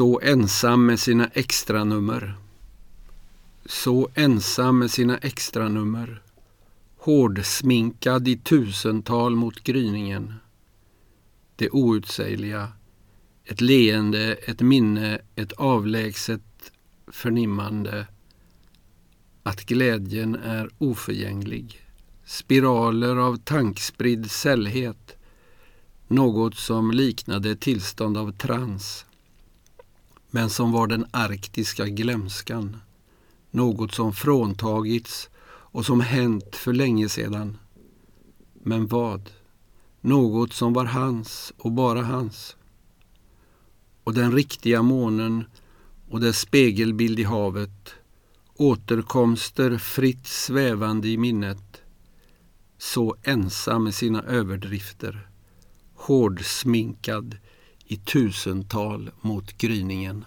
Så ensam med sina extranummer. Så ensam med sina extranummer. Hårdsminkad i tusental mot gryningen. Det outsägliga. Ett leende, ett minne, ett avlägset förnimmande. Att glädjen är oförgänglig. Spiraler av tankspridd sällhet. Något som liknade tillstånd av trans men som var den arktiska glömskan. Något som fråntagits och som hänt för länge sedan. Men vad? Något som var hans och bara hans. Och den riktiga månen och dess spegelbild i havet. Återkomster fritt svävande i minnet. Så ensam med sina överdrifter. Hårdsminkad i tusental mot gryningen.